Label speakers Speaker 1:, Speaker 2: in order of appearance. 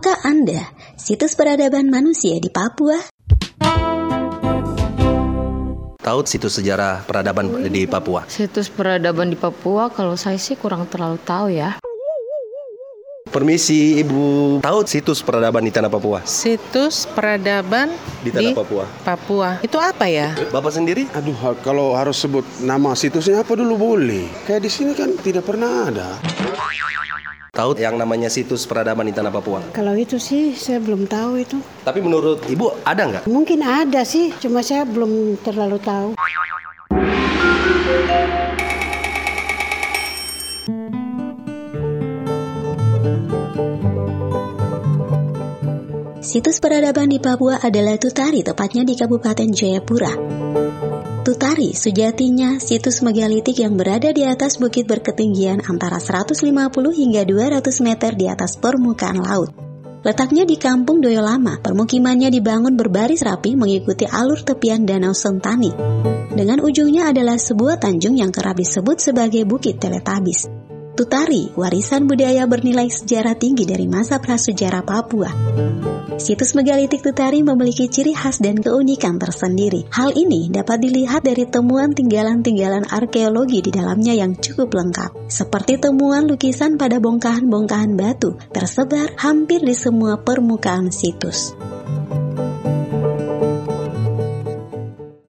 Speaker 1: Tahukah Anda situs peradaban manusia di Papua?
Speaker 2: Tahu situs sejarah peradaban di Papua?
Speaker 3: Situs peradaban di Papua kalau saya sih kurang terlalu tahu ya.
Speaker 2: Permisi Ibu, tahu situs peradaban di tanah Papua?
Speaker 4: Situs peradaban
Speaker 2: Di tanah Papua.
Speaker 4: Papua. Itu apa ya?
Speaker 2: Bapak sendiri?
Speaker 5: Aduh, kalau harus sebut nama situsnya apa dulu boleh. Kayak di sini kan tidak pernah ada.
Speaker 2: Tahu yang namanya situs peradaban di tanah Papua?
Speaker 6: Kalau itu sih saya belum tahu itu.
Speaker 2: Tapi menurut Ibu ada nggak?
Speaker 6: Mungkin ada sih, cuma saya belum terlalu tahu.
Speaker 1: Situs peradaban di Papua adalah Tutari, tepatnya di Kabupaten Jayapura. Tutari sejatinya situs megalitik yang berada di atas bukit berketinggian antara 150 hingga 200 meter di atas permukaan laut. Letaknya di Kampung Doyolama, permukimannya dibangun berbaris rapi mengikuti alur tepian Danau Sentani. Dengan ujungnya adalah sebuah tanjung yang kerap disebut sebagai Bukit Teletabis. Tutari, warisan budaya bernilai sejarah tinggi dari masa prasejarah Papua. Situs megalitik Tutari memiliki ciri khas dan keunikan tersendiri. Hal ini dapat dilihat dari temuan tinggalan-tinggalan arkeologi di dalamnya yang cukup lengkap, seperti temuan lukisan pada bongkahan-bongkahan batu tersebar hampir di semua permukaan situs.